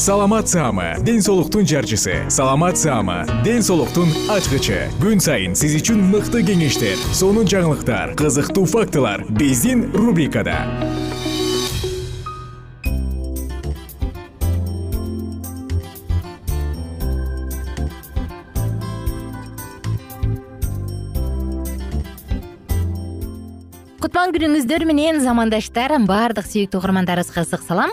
саламат саама ден соолуктун жарчысы. Саламат саама ден соолуктун ачкычы. Күн сайын сиз үчүн мыкты кеңештер сонун жаңылыктар кызыктуу фактылар биздин рубрикада. Кутман күнүңүздөр менен замандаштар баардык сүйүктүү угармандарыбызга ысык салам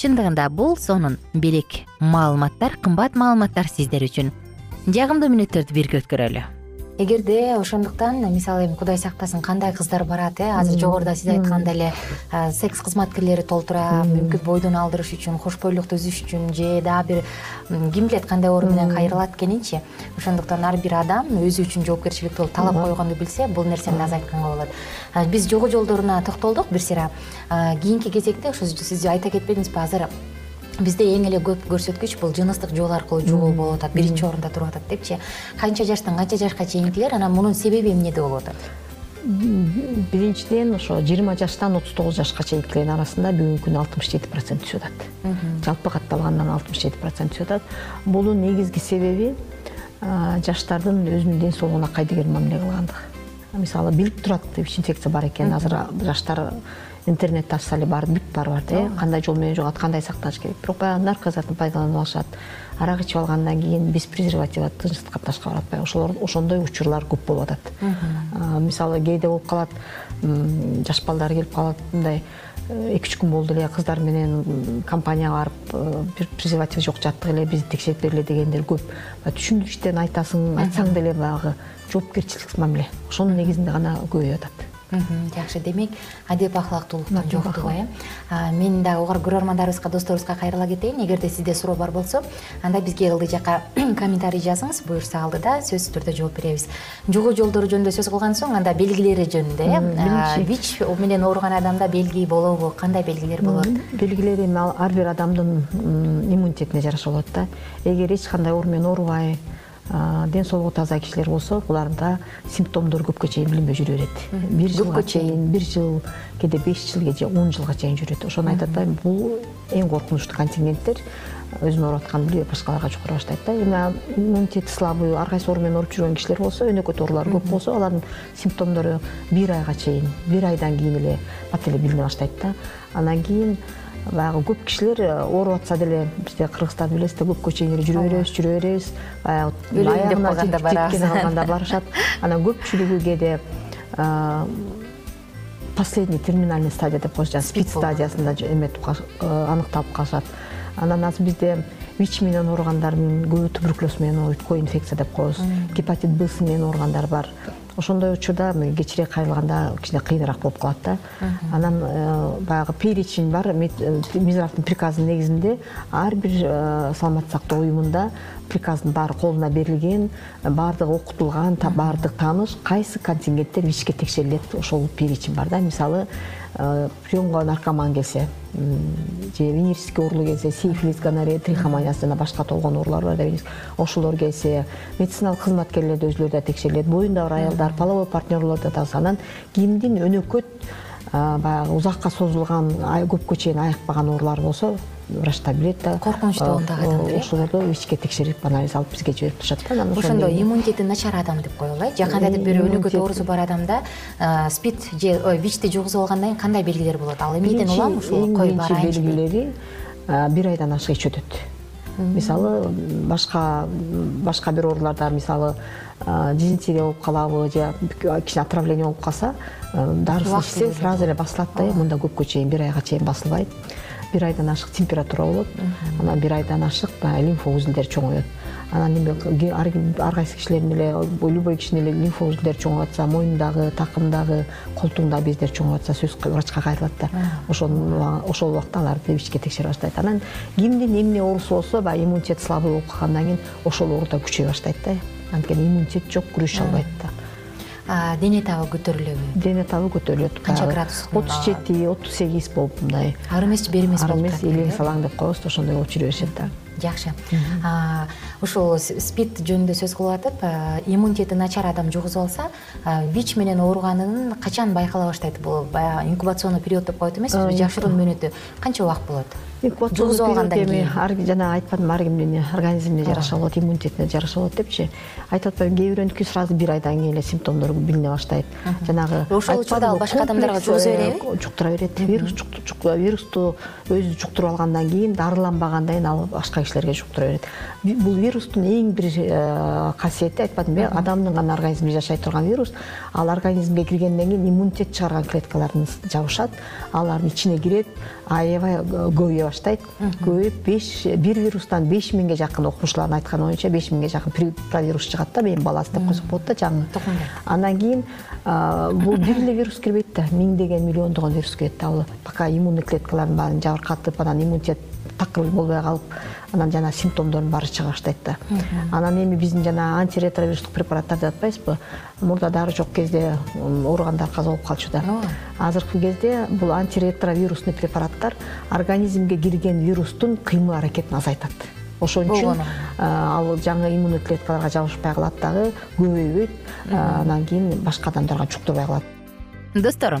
чындыгында бул сонун белек маалыматтар кымбат маалыматтар сиздер үчүн. Жагымдуу мүнөттөрдү бирге өткөрөлү эгерде ошондуктан мисалы эми кудай сактасын кандай кыздар барат э азыр жогоруда сиз айткандай эле секс кызматкерлери толтура мүмкүн бойдон алдырыш үчүн кош бойлук түзүш үчүн же дагы бир ким билет кандай орун менен кайрылат экенинчи. Ошондуктан ар бир адам өзү үчүн жоопкерчиликти болуп талап койгонду билсе бул нерсени азыр айтканга болот. Биз жогуу жолдоруна токтолдук. Бир сыйра. Кийинки кезекте ошо сиз айта кетпедиңизби азыр бизде эң эле көп көрсөткүч бул жыныстык жол аркылуу жугуу болуп атат биринчи орунда туруп атат депчи. Канча жаштан канча жашка чейинкилер анан мунун себеби эмнеде болуп атат? Биринчиден ошо жыйырма жаштан отуз тогуз жашка чейинкилердин арасында бүгүнкү күнү алтымыш жети процент түшүп атат жалпы катталгандан алтымыш жети процент түшүп атат бунун негизги себеби жаштардын өзүнүн ден соолугуна кайдыгер мамиле кылгандыгы мисалы билип турат инфекция бар экенин азыр жаштар интернетти ачса эле баары бүт барып атат э кандай жол менен жугат кандай сактаныш керек. Бирок баягы наркозатын пайдаланып алышат. Арак ичип алгандан кийин без презерватива тынчтык капташка баратпайбы ошолор ошондой учурлар көп болуп атат. Мисалы кээде болуп калат жаш балдар келип калат мындай э, эки үч күн болду эле кыздар менен компанияга барып э, бир презерватив жок жаттык эле бизди текшерип бергиле дегендер көп. Түшүндүрүштөн айтасың айтсаң деле баягы жоопкерчиликсиз мамиле ошонун негизинде гана көбөйүп атат жакшы. Демек адеп ахлактуулуктун жоктугу э мен дагы көрөрмандарыбызга досторубузга кайрыла кетейин. Эгерде сизде суроо бар болсо анда бизге ылдый жакка комментарий жазыңыз. Буюрса алдыда сөзсүз түрдө жооп беребиз. Жугуу жолдору жөнүндө сөз кылган соң анда белгилери жөнүндө э вич менен ооруган адамда белги болобу кандай белгилер болот? Белгилери эми ал ар бир адамдын иммунитетине жараша болот да. Эгер эч кандай оору менен оорубай ден соолугу таза кишилер болсо буларда симптомдор көпкө чейин билинбей жүрө берет. Бир жылга чейин бир жыл кээде беш жыл же он жылга чейин жүрөт. Ошону айтат да бул эң коркунучтуу контингенттер. Өзүн ооруп атканын билбей башкаларга жукура баштайт да. Эми иммунитети слабый ар кайсы оору менен ооруп жүргөн кишилер болсо өнөкөт оорулар көп болсо алардын симптомдору бир айга чейин бир айдан кийин эле бат эле билине баштайт да. Анан кийин баягы көп кишилер э, ооруп атса деле бизде кыргызстанда билесиз да көпкө чейин эле жүрө беребиз жүрө беребиз баягы өлөйүн деп калганда барабыз жеткенип калганда барышат. Анан көпчүлүгү кээде последний терминальный стадия деп коет жанагы спид стадиясында эметип аныкталып калышат. Анан азыр бизде вич менен ооругандардын көбү туберкулез менен ооруйт ко инфекция деп коебуз. Гепатит бс менен ооругандар бар ошондой учурда кечирээк кайрылганда кичине кыйыныраак болуп калат да. Анан э, баягы перечень бар мизеравдын приказынын негизинде ар бир э, саламаттык сактоо уюмунда приказдын баары колуна берилген баардыгы окутулган баардык тааныш кайсы контингенттер вичке текшерилет ошол перечень бар да. Мисалы э, приемго наркоман келсе же венерический оорулуу келсе сифилис гонорея трихомониясы жана башка толгон оорулар бар да ошолор келсе медициналык кызматкерлер өзүлөрү да текшерилет. Боюнда бар аялдар половой партнерлордо да анан кимдин өнөкөт баягы узакка созулган көпкө чейин айыкпаган оорулар болсо врачтар билет да. Коркунучтуу дагы адамдар ошолорду вичке текшерип анализ алып бизге жиберип турушат да анан ошондо иммунитети начар адам деп коелу э же кандайдыр бир өнөкөт оорусу бар адамда спид же ой вичти жугузуп алгандан кийин кандай белгилер болот? Ал эмнеден улам ушул кой биринчи белгилери бир айдан ашык ич өтөт. Мисалы башка башка бир ооруларда мисалы дизентерия болуп калабы же кичине отравление болуп калса дарысын ичсе сразу эле басылат да мында көпкө чейин бир айга чейин басылбайт бир айдан ашык температура болот. Анан бир айдан ашык баягы лимфа узелдери чоңоет анан эме ар кайсы кишилердин эле любой кишинин эле лимфа узелдери чоңоюп атса мойнундагы такымдагы колтугундагы бездери чоңоюп атса сөзсүз врачка кайрылат да. Ошол убакта аларды вичке текшере баштайт анан кимдин эмне оорусу болсо баягы иммунитети слабый болуп калгандан кийин ошол оору да күчөй баштайт да. Анткени иммунитет жок күрөшө албайт да дене табы көтөрүлөбү? Дене табы көтөрүлөт канча градус отуз жети отуз сегиз болуп мындай. Ары эмеси бери эмес ары эмес элең салаң деп коебуз да ошондой болуп жүрө беришет да. Жакшы. Ушул спид жөнүндө сөз кылып атып иммунитети начар адам жугузуп алса вич менен ооруганын качан байкала баштайт? Бул баягы инкубационный период деп коет эмеспизби жашыруун мөөнөтү. Канча убакыт болот жугузуп алгандан кийин. жанагы айтпадымбы ар кимдин организмине жараша болот иммунитетине жараша болот депчи. Айтып атпаймынбы кээ бирөөнүкү сразу бир айдан кийин эле симптомдору билине баштайт. Жанагы ошол учурда ал башка адамдарга жугуза береби? жуктура берет. Вирус вирусту өзү жуктуруп алгандан кийин дарыланбагандан кийин ал башка кишилерге жуктура берет. Бул вирустун эң бир э, касиети айтпадымбы э адамдын гана организминде жашай турган вирус. Ал организмге киргенден кийин иммунитет чыгарган клеткаларын жабышат. Алардын ичине кирет аябай көбөйө баштайт көбөйүп беш бир вирустан беш миңге жакын окумуштуулардын айтканы боюнча беш миңге жакын провирус чыгат да эми баласы деп койсок болот да жаңы. Андан кийин бул бир эле вирус кирбейт да миңдеген миллиондогон вирус кирет да ал пока иммунный клеткалардын баарын жабыркатып анан иммунитет такыр болбой калып анан жанагы симптомдордун баары чыга баштайт да. Анан эми биздин жанагы антиретровирустук препараттар деп атпайбызбы мурда дары жок кезде ооругандар каза болуп калчу да. Азыркы кезде бул антиретровирусный препараттар организмге кирген вирустун кыймыл аракетин азайтат. Ошон үчүн ал жаңы иммунный клеткаларга жабышпай калат дагы көбөйбөйт. Анан кийин башка адамдарга жуктурбай калат. Достор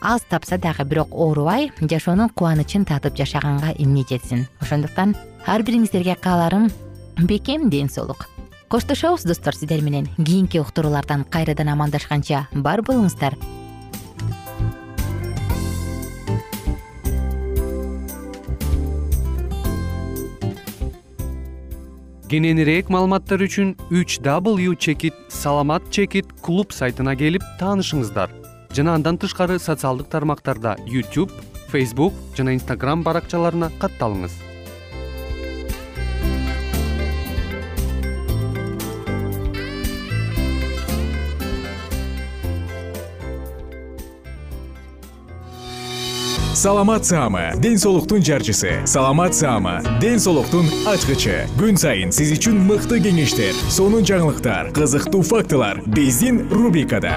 аз тапса дагы бирок оорубай жашоонун кубанычын татып жашаганга эмне жетсин? Ошондуктан ар бириңиздерге кааларым бекем ден соолук. Коштошобуз достор сиздер менен кийинки уктуруулардан кайрадан амандашканча бар болуңуздар. Кененирээк маалыматтар үчүн үч w чекит саламат чекит клуб сайтына келип таанышыңыздар жана андан тышкары социалдык тармактарда youtube facebook жана instagram баракчаларына катталыңыз. Саламат саама ден соолуктун жарчысы. Саламат саама ден соолуктун ачкычы. Күн сайын сиз үчүн мыкты кеңештер сонун жаңылыктар кызыктуу фактылар. Биздин рубрикада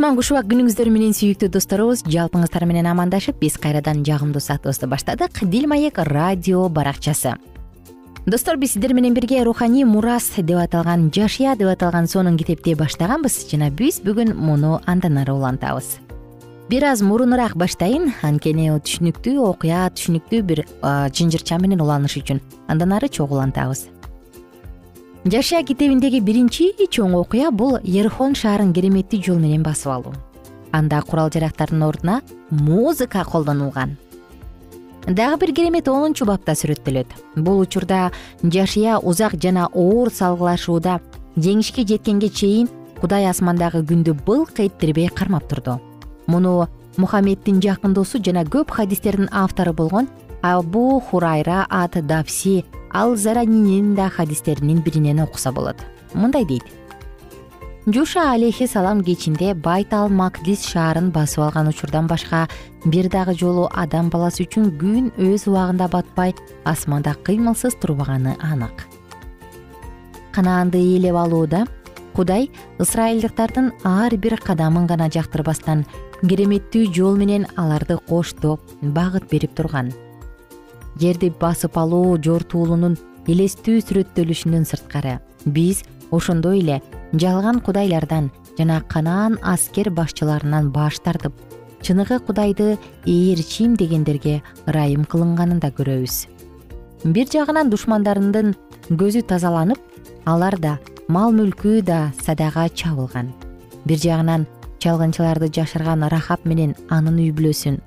кутман кушубак күнүңүздөр менен сүйүктүү досторубуз жалпыңыздар менен амандашып биз кайрадан жагымдуу саатыбызды баштадык. Дил маек радио баракчасы. Достор биз сиздер менен бирге руханий мурас деп аталган жашия деп аталган сонун китепти баштаганбыз. Жана биз бүгүн муну андан ары улантабыз. Бир аз мурунураак баштайын. Анткени түшүнүктүү окуя түшүнүктүү бир жынжырча менен уланыш үчүн андан ары чогуу улантабыз жашия китебиндеги биринчи чоң окуя бул ерхон шаарын кереметтүү жол менен басып алуу. Анда курал жарактардын ордуна музыка колдонулган. Дагы бир керемет онунчу бапта сүрөттөлөт. Бул учурда жашия узак жана оор салгылашууда жеңишке жеткенге чейин кудай асмандагы күндү былк эттирбей кармап турду. Муну мухаммеддин жакын досу жана көп хадистердин автору болгон абу хурайра ат давси ал заранинин да хадистеринин биринен окуса болот. Мындай дейт. Жуша алейхисалам кечинде байтал макдис шаарын басып алган учурдан башка бир дагы жолу адам баласы үчүн күн өз убагында батпай асманда кыймылсыз турбаганы анык. Канаанды ээлеп алууда кудай ысрайылдыктардын ар бир кадамын гана жактырбастан кереметтүү жол менен аларды коштоп багыт берип турган жерди басып алуу жортуулунун элестүү сүрөттөлүшүнөн сырткары. Биз ошондой эле жалган кудайлардан жана канаан аскер башчыларынан баш тартып чыныгы кудайды ээрчим дегендерге ырайым кылынганын да көрөбүз. Бир жагынан душмандарынын көзү тазаланып алар да мал мүлкү да садага чабылган. Бир жагынан чалгынчыларды жашырган рахап менен анын үй бүлөсүн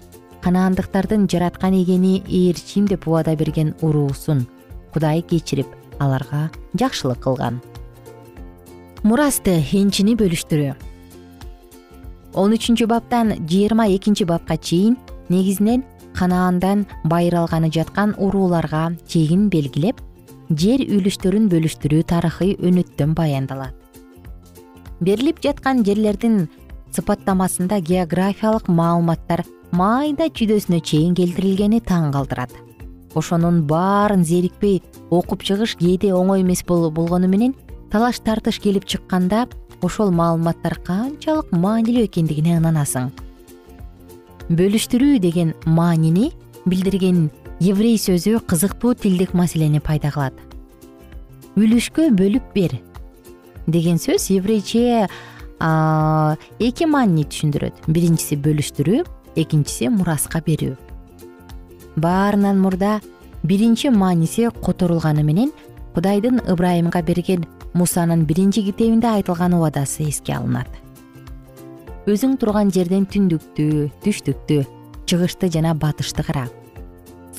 канаандыктардын жараткан эгени ээрчим деп убада берген уруусун кудай кечирип аларга жакшылык кылган. Мурасты энчини бөлүштүрүү. Он үчүнчү баптан жыйырма экинчи бапка чейин негизинен канаандан байыр алганы жаткан урууларга чегин белгилеп жер үлүштөрүн бөлүштүрүү тарыхый өнөттөн баяндалат. Берилип жаткан жерлердин сыпаттамасында географиялык маалыматтар майда чүйдөсүнө чейин келтирилгени таң калтырат. Ошонун баарын зерикпей окуп чыгыш кээде оңой эмес болгону менен талаш тартыш келип чыкканда ошол маалыматтар канчалык маанилүү экендигине ынанасың. Бөлүштүрүү деген маанини билдирген еврей сөзү кызыктуу тилдик маселени пайда кылат. Үлүшкө бөлүп бер деген сөз еврейче эки маанини түшүндүрөт. Биринчиси бөлүштүрүү экинчиси мураска берүү. Баарынан мурда биринчи мааниси которулганы менен кудайдын ыбрайымга берген мусанын биринчи китебинде айтылган убадасы эске алынат. Өзүң турган жерден түндүктү түштүктү чыгышты жана батышты кара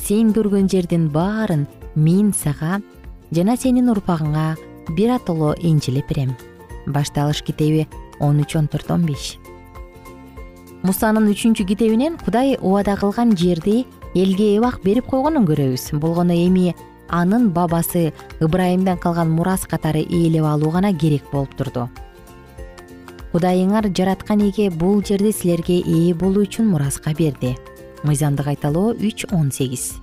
сен көргөн жердин баарын мен сага жана сенин урпагыңа биротоло энчилеп берем. Башталыш китеби он үч он төрт он беш мусанын үчүнчү китебинен кудай убада кылган жерди элге эбак берип койгонун көрөбүз. Болгону эми анын бабасы ыбрайымдан калган мурас катары ээлеп алуу гана керек болуп турду. Кудайыңар жараткан эге бул жерди силерге ээ болуу үчүн мураска берди. Мыйзамдык кайталоо үч он сегиз.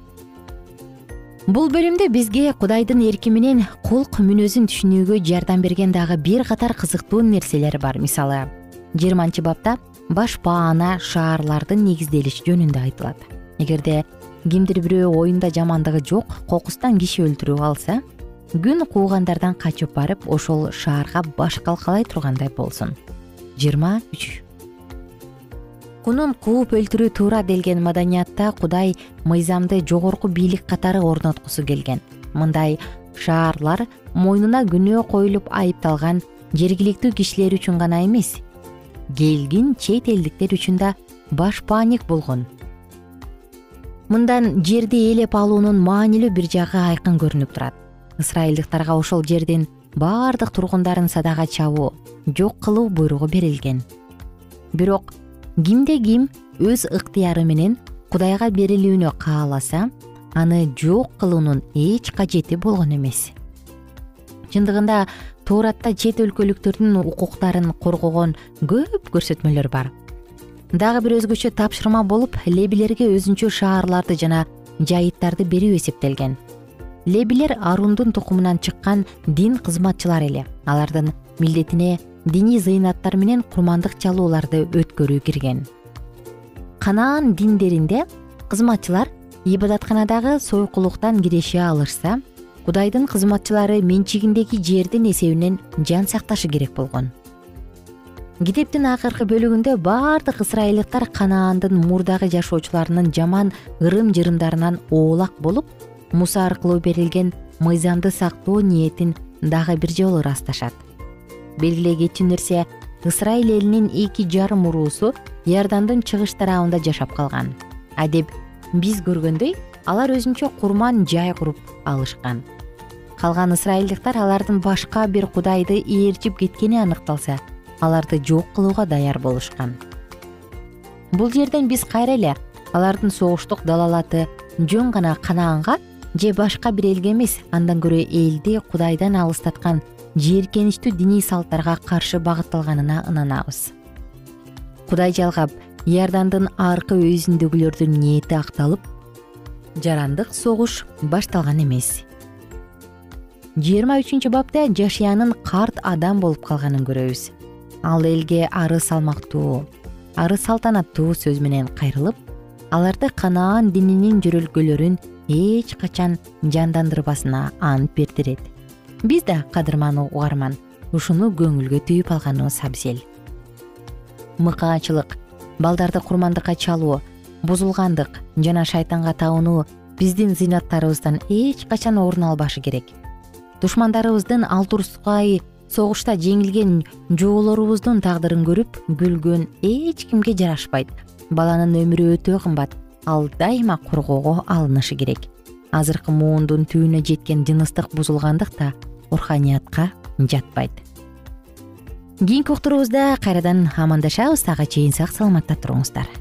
Бул бөлүмдө бизге кудайдын эрки менен кулк мүнөзүн түшүнүүгө жардам берген дагы бир катар кызыктуу нерселер бар. Мисалы жыйырманчы бапта баш баана шаарлардын негизделиши жөнүндө айтылат. Эгерде кимдир бирөө оюнда жамандыгы жок кокустан киши өлтүрүп алса күн куугандардан качып барып ошол шаарга баш калкалай тургандай болсун. Жыйырма үч. Кунун кууп өлтүрүү туура делген маданиятта кудай мыйзамды жогорку бийлик катары орноткусу келген. Мындай шаарлар мойнуна күнөө коюлуп айыпталган жергиликтүү кишилер үчүн гана эмес келгин чет элдиктер үчүн да баш бааник болгон. Мындан жерди ээлеп алуунун маанилүү бир жагы айкын көрүнүп турат. Ысрайылдыктарга ошол жердин баардык тургундарын садага чабуу жок кылуу буйругу берилген. Бирок кимде ким өз ыктыяры менен кудайга берилүүнү кааласа аны жок кылуунун эч кажети болгон эмес чындыгында тууратта чет өлкөлүктөрдүн укуктарын коргогон көп көрсөтмөлөр бар. Дагы бир өзгөчө тапшырма болуп лебилерге өзүнчө шаарларды жана жайыттарды берүү эсептелген. Лебилер арундун тукумунан чыккан дин кызматчылары эле. Алардын милдетине диний зыйнаттар менен курмандык чалууларды өткөрүү кирген. Канаан диндеринде кызматчылар ибадатканадагы сойкулуктан киреше алышса кудайдын кызматчылары менчигиндеги жердин эсебинен жан сакташы керек болгон. Китептин акыркы бөлүгүндө баардык ысрайылдыктар канаандын мурдагы жашоочуларынын жаман ырым жырымдарынан оолак болуп муса аркылуу берилген мыйзамды сактоо ниетин дагы бир жолу ырасташат. Белгилей кетчү нерсе ысрайыл элинин эки жарым уруусу иордандын чыгыш тарабында жашап калган. Адеп биз көргөндөй алар өзүнчө курман жай куруп алышкан. Калган ысрайылдыктар алардын башка бир кудайды ээрчип кеткени аныкталса аларды жок кылууга даяр болушкан. Бул жерден биз кайра эле алардын согуштук далалаты жөн гана канаанга же башка бир элге эмес андан көрө элди кудайдан алыстаткан жийиркеничтүү диний салттарга каршы багытталганына ынанабыз. Кудай жалгап иордандын аркы уезиндегилердин ниети акталып жарандык согуш башталган эмес. Жыйырма үчүнчү бапта жашиянын карт адам болуп калганын көрөбүз. Ал элге ары салмактуу ары салтанаттуу сөз менен кайрылып аларды канаан дининин жөрөлгөлөрүн эч качан жандандырбасына ант бердирет. Биз да кадырман угарман ушуну көңүлгө түйүп алганыбыз абзел. Мыкаачылык балдарды курмандыкка чалуу бузулгандык жана шайтанга табынуу биздин зыйнаттарыбыздан эч качан орун албашы керек. Душмандарыбыздын алтурсукай согушта жеңилген жоолорубуздун тагдырын көрүп күлгөн эч кимге жарашпайт. Баланын өмүрү өтө кымбат ал дайыма коргоого алынышы керек. Азыркы муундун түбүнө жеткен жыныстык бузулгандык да руханиятка жатпайт. Кийинки уктуруубузда кайрадан амандашабыз ага чейин сак саламатта туруңуздар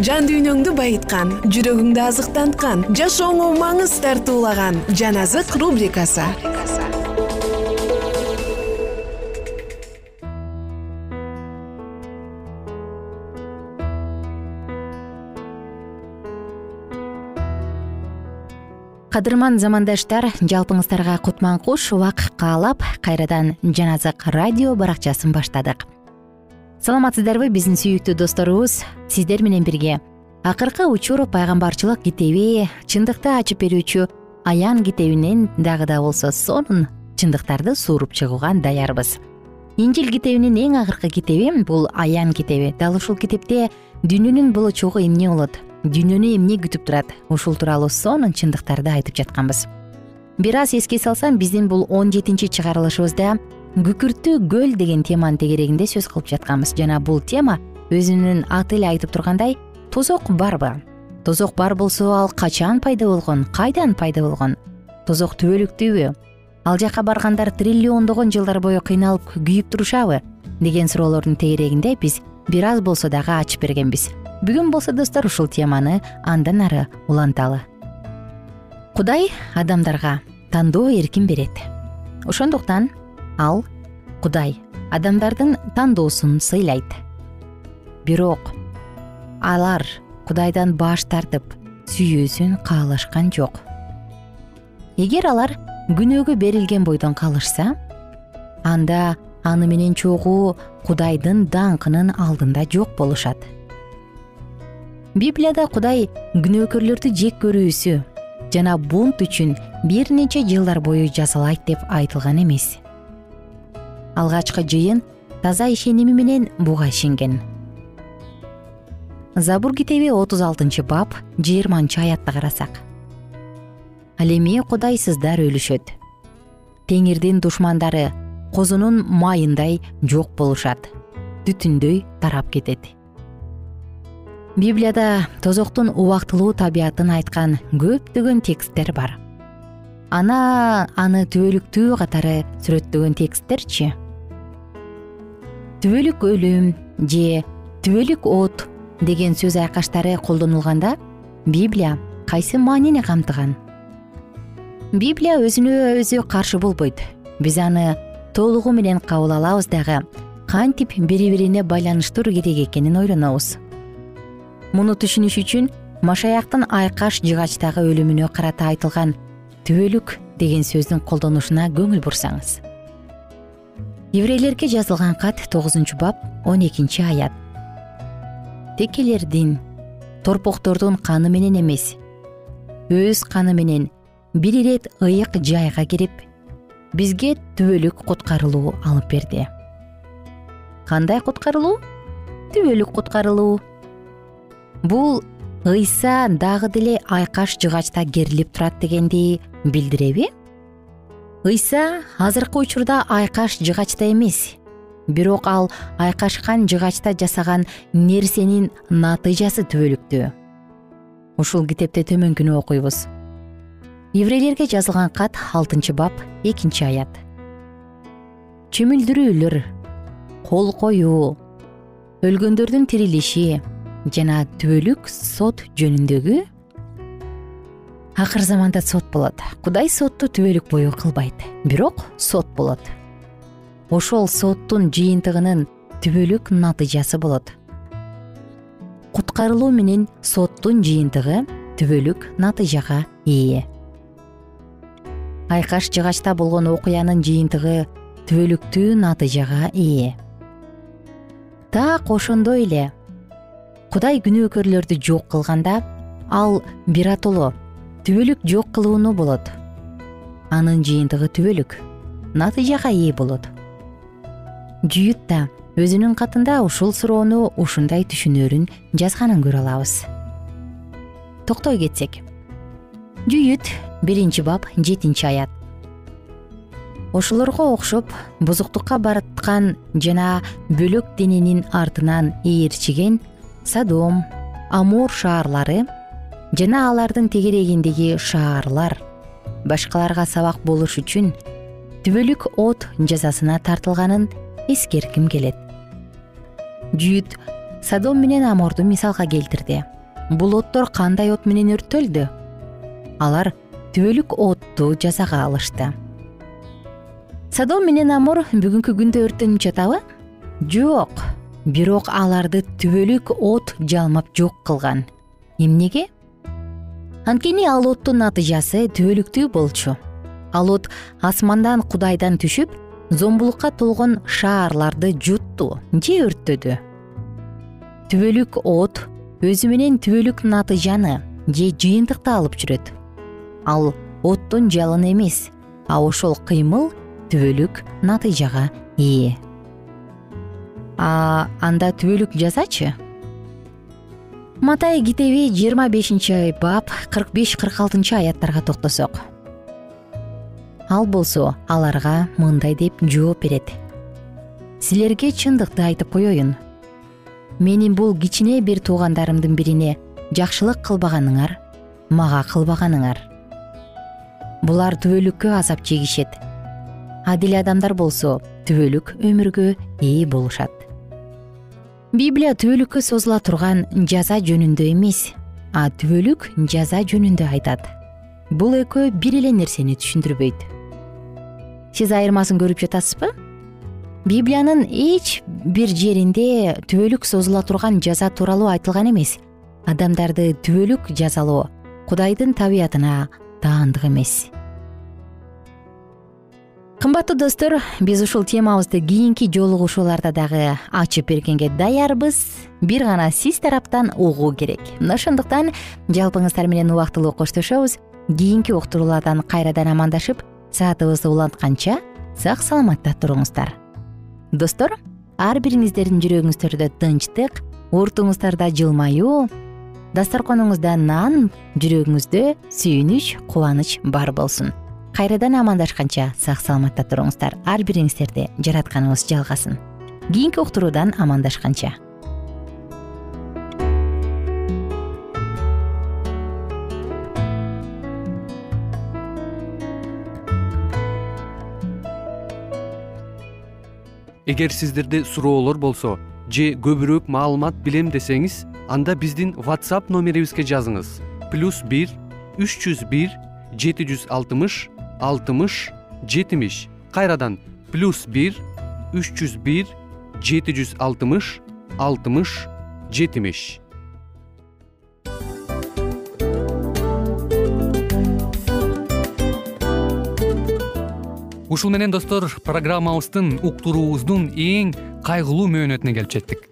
жан дүйнөңдү байыткан жүрөгүңдү азыктанткан жашооңо маңыз тартуулаган жан азык рубрикасы. Кадырман замандаштар жалпыңыздарга кутман куш убак каалап кайрадан жан азык радио баракчасын баштадык. Саламатсыздарбы биздин сүйүктүү досторубуз. Сиздер менен бирге. Акыркы учур пайгамбарчылык китеби чындыкты ачып берүүчү аян китебинен дагы да болсо сонун чындыктарды сууруп чыгууга даярбыз. Инжил китебинин эң акыркы китеби бул аян китеби. Дал ушул китепте дүйнөнүн болочогу эмне болот? Дүйнөнү эмне күтүп турат? ушул тууралуу сонун чындыктарды айтып жатканбыз. Бир аз эске салсам биздин бул он жетинчи чыгарылышыбызда күкүрттүү көл деген теманын тегерегинде сөз кылып жатканбыз. Жана бул тема өзүнүн аты эле айтып тургандай тозок барбы тозок бар болсо ал качан пайда болгон? Кайдан пайда болгон? Тозок түбөлүктүүбү? Ал жака баргандар триллиондогон жылдар бою кыйналып күйүп турушабы? деген суроолордун тегерегинде биз бир аз болсо дагы ачып бергенбиз. Бүгүн болсо достор ушул теманы андан ары уланталы. Кудай адамдарга тандоо эркин берет. Ошондуктан ал кудай адамдардын тандоосун сыйлайт. Бирок алар кудайдан баш тартып сүйүүсүн каалашкан жок. Эгер алар күнөөгө берилген бойдон калышса анда аны менен чогуу кудайдын даңкынын алдында жок болушат. Библияда кудай күнөөкөрлөрдү жек көрүүсү жана бунт үчүн бир нече жылдар бою жазалайт деп айтылган эмес алгачкы жыйын таза ишеними менен буга ишенген. Забур китеби отуз алтынчы бап жыйырманчы аятты карасак. Ал эми кудайсыздар өлүшөт. Теңирдин душмандары козунун майындай жок болушат. Түтүндөй тарап кетет библияда тозоктун убактылуу табиятын айткан көптөгөн тексттер бар. Ана аны түбөлүктүү катары сүрөттөгөн тексттерчи түбөлүк өлүм же түбөлүк от деген сөз айкаштары колдонулганда библия кайсы маанини камтыган? Библия өзүнө өзү каршы болбойт. Биз аны толугу менен кабыл алабыз дагы кантип бири бирине байланыштуу керек экенин ойлонобуз. Муну түшүнүш үчүн машаяктын айкаш жыгачтагы өлүмүнө карата айтылган түбөлүк деген сөздүн колдонушуна көңүл бурсаңыз еврейлерге жазылган кат тогузунчу бап он экинчи аят. Текелердин торпоктордун каны менен эмес. Өз каны менен бир ирет ыйык жайга кирип бизге түбөлүк куткарылуу алып берди. Кандай куткарылуу? Түбөлүк куткарылуу. Бул ыйса дагы деле айкаш жыгачта керилип турат дегенди билдиреби ыйса азыркы учурда айкаш жыгачта эмес. Бирок ал айкашкан жыгачта жасаган нерсенин натыйжасы түбөлүктүү. Ушул китепте төмөнкүнү окуйбуз. Еврейлерге жазылган кат алтынчы бап экинчи аят. Чөмүлдүрүүлөр кол коюу өлгөндөрдүн тирилиши жана түбөлүк сот жөнүндөгү акыр заманда сот болот. Кудай сотту түбөлүк бою кылбайт. Бирок сот болот. Ошол соттун жыйынтыгынын түбөлүк натыйжасы болот. Куткарылуу менен соттун жыйынтыгы түбөлүк натыйжага ээ айкаш жыгачта болгон окуянын жыйынтыгы түбөлүктүү натыйжага ээ так ошондой эле. Кудай күнөөкөрлөрдү жок кылганда ал биротоло түбөлүк жок кылууну болот. Анын жыйынтыгы түбөлүк натыйжага ээ болот. Жүйүт да өзүнүн катында ушул суроону ушундай түшүнөрүн жазганын көрө алабыз. Токтой кетсек. Жүйүт биринчи бап жетинчи аят. Ошолорго окшоп бузуктукка бараткан жана бөлөк дененин артынан ээрчиген садом амур шаарлары жана алардын тегерегиндеги шаарлар. Башкаларга сабак болуш үчүн түбөлүк от жазасына тартылганын эскертким келет. Жүйүт садом менен аморду мисалга келтирди. Бул оттор кандай от менен өрттөлдү? Алар түбөлүк отту жазага алышты. Садом менен амор бүгүнкү күндө өрттөнүп жатабы? Жок бирок аларды түбөлүк от жалмап жок кылган. Эмнеге анткени ал оттун натыйжасы түбөлүктүү болчу. Ал от асмандан кудайдан түшүп зомбулукка толгон шаарларды жутту же өрттөдү. Түбөлүк от өзү менен түбөлүк натыйжаны же жыйынтыкты алып жүрөт. Ал оттун жалыны эмес а ошол кыймыл түбөлүк натыйжага ээ а анда түбөлүк жазачы матай китеби жыйырма бешинчи бап кырк беш кырк алтынчы аяттарга токтосок. Ал болсо аларга мындай деп жооп берет. Силерге чындыкты айтып коеюн менин бул кичине бир туугандарымдын бирине жакшылык кылбаганыңар мага кылбаганыңар. Булар түбөлүккө азап чегишет. Адил адамдар болсо түбөлүк өмүргө ээ болушат библия түбөлүккө созула турган жаза жөнүндө эмес а түбөлүк жаза жөнүндө айтат. Бул экөө бир эле нерсени түшүндүрбөйт. Сиз айырмасын көрүп жатасызбы? Библиянын эч бир жеринде түбөлүк созула турган жаза тууралуу айтылган эмес. Адамдарды түбөлүк жазалоо кудайдын табиятына таандык эмес кымбаттуу достор биз ушул темабызды кийинки жолугушууларда дагы ачып бергенге даярбыз. Бир гана сиз тараптан угуу керек. Мына ошондуктан жалпыңыздар менен убактылуу коштошобуз. Кийинки уктуруулардан кайрадан амандашып саатыбызды улантканча сак саламатта туруңуздар. Достор ар бириңиздердин жүрөгүңүздөрдө тынчтык уртуңуздарда жылмаюу дасторконуңузда нан жүрөгүңүздө сүйүнүч кубаныч бар болсун кайрадан амандашканча сак саламатта туруңуздар. Ар бириңиздерди жаратканыбыз жалгасын кийинки уктуруудан амандашканча. Эгер сиздерде суроолор болсо же көбүрөөк маалымат билем десеңиз анда биздин whatsapp номерибизге жазыңыз. Плюс бир үч жүз бир жети жүз алтымыш алтымыш жетимиш. Кайрадан плюс бир үч жүз бир жети жүз алтымыш алтымыш жетимиш. Ушул менен достор программабыздын уктуруубуздун эң кайгылуу мөөнөтүнө келип жеттик